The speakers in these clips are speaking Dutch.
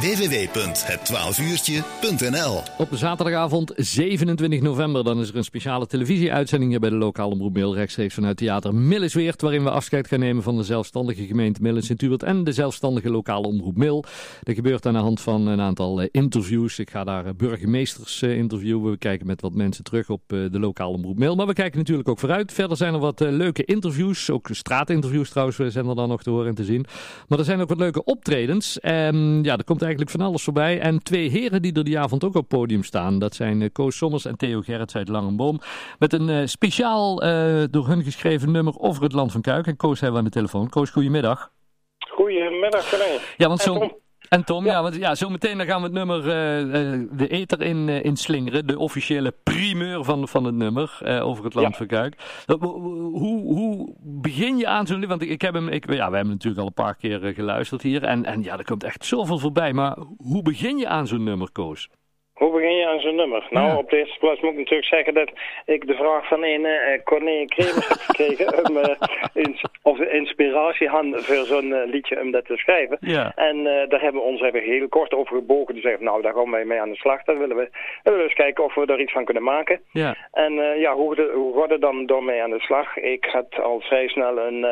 www.het12uurtje.nl Op zaterdagavond 27 november dan is er een speciale televisieuitzending bij de lokale omroep Mail rechtstreeks vanuit theater Millesweert waarin we afscheid gaan nemen van de zelfstandige gemeente Millen sint en de zelfstandige lokale omroep Mil. Dat gebeurt aan de hand van een aantal eh, interviews. Ik ga daar eh, burgemeesters eh, interviewen. We kijken met wat mensen terug op de lokale omroep Mil. Maar we kijken natuurlijk ook vooruit. Verder zijn er wat leuke interviews. Ook straatinterviews trouwens zijn er dan nog te horen en te zien. Maar er zijn ook wat leuke optredens. En ja, er komt eigenlijk van alles voorbij. En twee heren die er die avond ook op het podium staan. Dat zijn uh, Koos Sommers en Theo Gerrits uit Langenboom. Met een uh, speciaal uh, door hun geschreven nummer over het land van Kuik. En Koos hebben we aan de telefoon. Koos, goedemiddag. Goedemiddag, René. Ja, want zo... En Tom, ja, want ja, zo meteen dan gaan we het nummer uh, de eter in, uh, inslingeren. De officiële primeur van, van het nummer over het land ja. van Kuik. Hoe, hoe begin je aan zo'n Want ik, ik heb hem, ik, ja, we hebben natuurlijk al een paar keer geluisterd hier. En, en ja, er komt echt zoveel voorbij. Maar hoe begin je aan zo'n nummer, Koos? Hoe begin je aan zo'n nummer? Nou, ja. op de eerste plaats moet ik natuurlijk zeggen dat ik de vraag van een uh, Corné Kremers heb gekregen om ins of inspiratie had voor zo'n uh, liedje om dat te schrijven. Ja. En daar hebben we ons even heel kort over gebogen. Die zeggen, nou, daar gaan wij mee aan de slag. Dan willen we, willen we eens kijken of we er iets van kunnen maken. Ja. En ja, hoe, de, hoe gaat het dan door mee aan de slag? Ik had al vrij snel een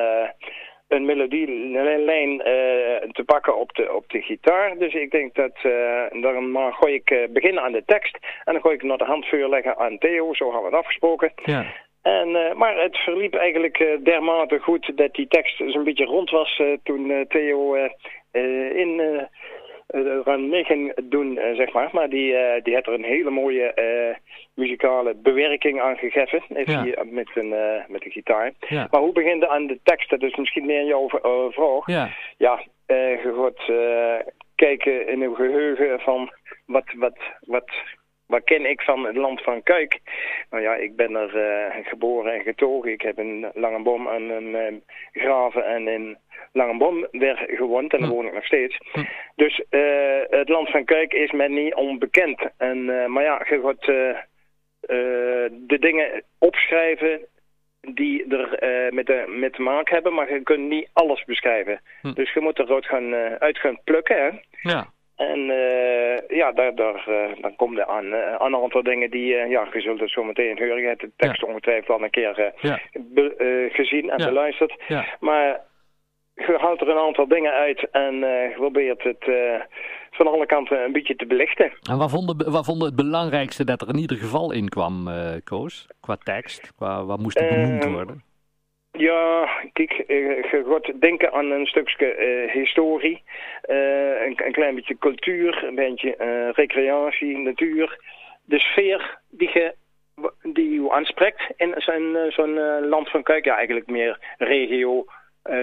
een melodielijn uh, te pakken op de, op de gitaar. Dus ik denk dat, uh, dan maar gooi ik uh, beginnen aan de tekst. En dan gooi ik nog de handvuur leggen aan Theo. Zo hebben we het afgesproken. Ja. En, maar het verliep eigenlijk dermate goed dat die tekst zo'n beetje rond was toen Theo in eraan mee ging doen, zeg maar. Maar die, die had er een hele mooie muzikale bewerking aan gegeven. Heeft Ja. hij met, een, met de gitaar. Ja. Maar hoe begint aan de tekst? Dat is misschien meer jouw vraag. Ja. Ja, je gaat kijken in uw geheugen van wat, wat, wat, wat ken ik van het land van Kuik? Nou ja, ik ben er uh, geboren en getogen. Ik heb in Langenbom en in Graven en in Langenbom weer gewoond en daar woon ik nog steeds. Dus het land van Kuik is mij niet onbekend. En, maar ja, je gaat de dingen opschrijven die er uh, met, de, met te maken hebben, maar je kunt niet alles beschrijven. Hm. Dus je moet eruit gaan, uh, uit gaan plukken. Hè? Ja. En uh, ja, daar, daar, dan komt er aan, aan een aantal dingen die, ja, je zult het zo meteen horen. Je hebt de tekst Ja. ongetwijfeld al een keer Ja. be, gezien en Ja. beluisterd. Maar je haalt er een aantal dingen uit en je probeert het van alle kanten een beetje te belichten. En wat vonden, wat vonden het belangrijkste dat er in ieder geval in kwam, eh, Koos? Qua tekst? Qua, wat moest er benoemd Ehm, worden? Ja, kijk, eh, je gaat denken aan een stukje eh, historie, eh, een, een klein beetje cultuur, een beetje eh, recreatie, natuur. De sfeer die je, die je aanspreekt in zo'n zo'n land van Kuik, ja eigenlijk meer regio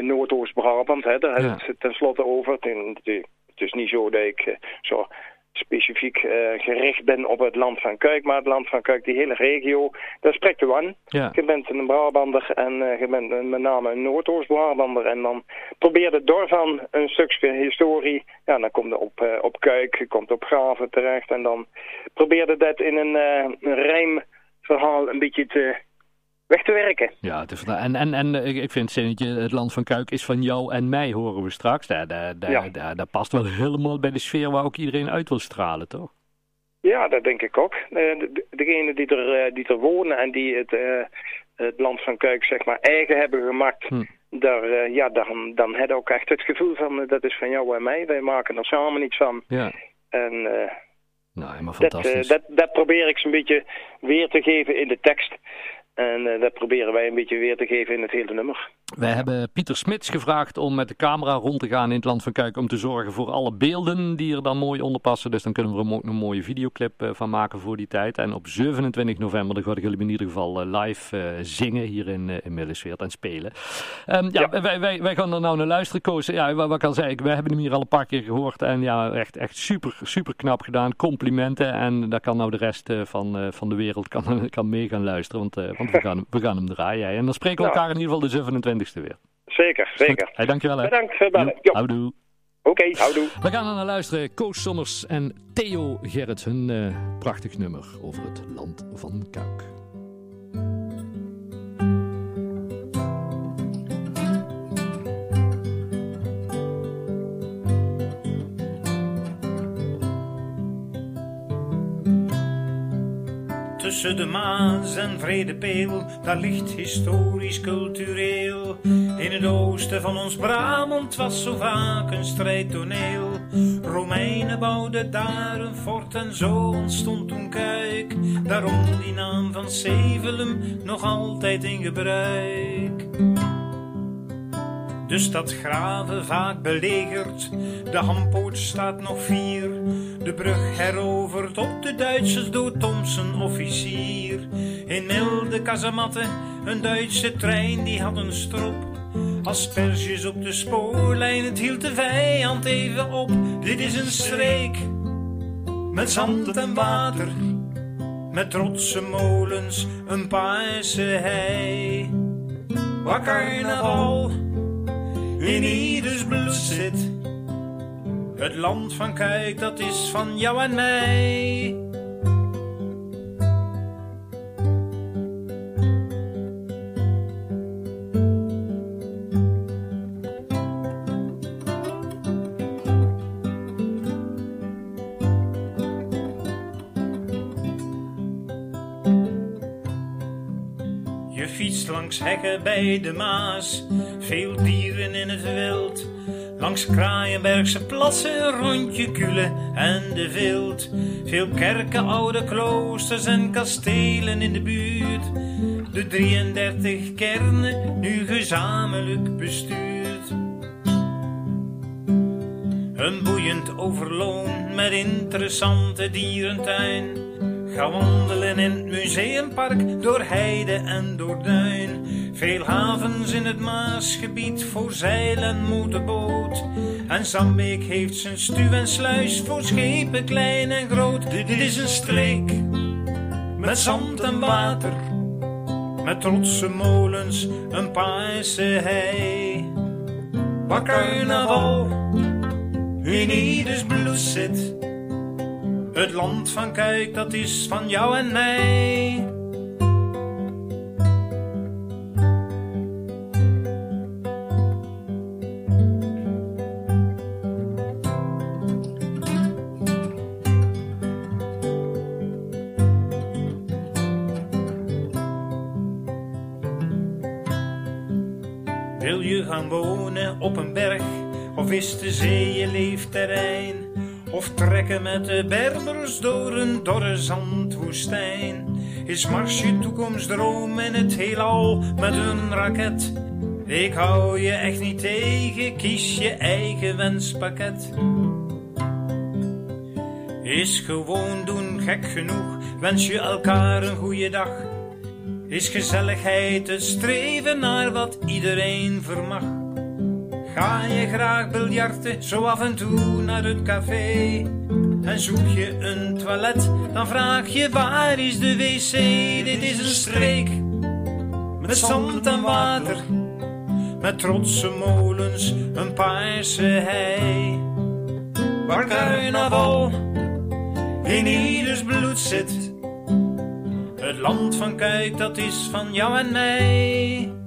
Noordoost-Brabant, daar Ja. hebben we het tenslotte over. Het, is niet zo dat ik zo specifiek eh, gericht ben op het land van Kuik, maar het land van Kuik, die hele regio, daar spreekt u aan. Ja. Je bent een Brabander en eh, je bent een- met name een Noordoost-Brabander. En dan probeer je daarvan een stukje historie. Ja, dan komt je op, eh, op Kuik, je komt op Graven terecht. En dan probeer je dat in een, een rijmverhaal een beetje te, weg te werken. Ja, het is, en, en, en eh, ik vind het zinnetje, het land van Kuik is van jou en mij, horen we straks. Daar, daar, daar, Ja. daar, daar past wel helemaal bij de sfeer waar ook iedereen uit wil stralen, toch? Ja, dat denk ik ook. Eh, de, de- degenen die er, eh, die er wonen en die het, het land van Kuik zeg maar eigen hebben gemaakt... Hm. Daar, ja, dan, dan heb je ook echt het gevoel van, dat is van jou en mij. Wij maken er samen iets van. Ja. En Nou, helemaal dat, fantastisch. eh, dat, dat probeer ik zo'n beetje weer te geven in de tekst. En eh, dat proberen wij een beetje weer te geven in het hele nummer. Wij hebben Pieter Smits gevraagd om met de camera rond te gaan in het land van Kuik om te zorgen voor alle beelden die er dan mooi onder passen. Dus dan kunnen we er ook een mooie videoclip eh, van maken voor die tijd. En op 27 november dan ga ik jullie in ieder geval eh, live eh, zingen hier in, in Millesweert en spelen. Ehm, ja, Ja. Wij, wij, wij gaan er nou naar luisteren, Koos. Ja, wat, al zei, wij hebben hem hier al een paar keer gehoord. En ja, echt, echt super, super knap gedaan. Complimenten. En daar kan nou de rest van, van de wereld kan, kan mee gaan luisteren. Want, want we, gaan, we gaan hem draaien. En dan spreken we elkaar in ieder geval de 27e weer. Zeker, zeker. Hey, dankjewel hè. Bedankt voor bellen. Jo. houdoe. Oké, okay, houdoe. We gaan er naar luisteren. Koos Sommers en Theo Gerrit. Hun uh, prachtig nummer over het land van Kuik. Tussen de Maas en Vredepeel, daar ligt historisch cultureel. In het oosten van ons Brabant was zo vaak een strijdtoneel. Romeinen bouwden daar een fort en zo ontstond toen Kuik. Daarom die naam van Zevelum nog altijd in gebruik. De stad Graven vaak belegerd, de Hampoort staat nog vier. De brug heroverd op de Duitsers door Thomson officier. In milde kazamatten, een Duitse trein die had een strop. Asperges op de spoorlijn, het hield de vijand even op. Dit is een streek, met zand en water. Met trotse molens, een paarse hei. Waar carnaval in ieders bloed zit. Het land van Kijk, dat is van jou en mij. Langs hekken bij de Maas, veel dieren in het wild. Langs Kraaienbergse plassen, rondje Kule en de Vilt. Veel kerken, oude kloosters en kastelen in de buurt. De 33 kernen, nu gezamenlijk bestuurd. Een boeiend overloon met interessante dierentuin. Ga wandelen in het museumpark, door heide en door duin. Veel havens in het Maasgebied voor zeil en motorboot. En Zambeek heeft zijn stuw en sluis voor schepen klein en groot. Dit is een streek met zand en water. Met trotse molens, een paarse hei. Waar carnaval in ieders bloed zit. Het land van Kuik, dat is van jou en mij. Wil je gaan wonen op een berg, of is de zee je leefterrein? Of trekken met de berbers door een dorre zandwoestijn? Is Mars je toekomstdroom in het heelal met een raket? Ik hou je echt niet tegen, kies je eigen wenspakket. Is gewoon doen gek genoeg, wens je elkaar een goede dag. Is gezelligheid het streven naar wat iedereen vermag? Ga je graag biljarten, zo af en toe naar het café? En zoek je een toilet, dan vraag je waar is de wc? Dit is een streek, met zand en water, met trotse molens, een paarse hei. Waar carnaval in ieders bloed zit. Het land van Kijk, dat is van jou en mij.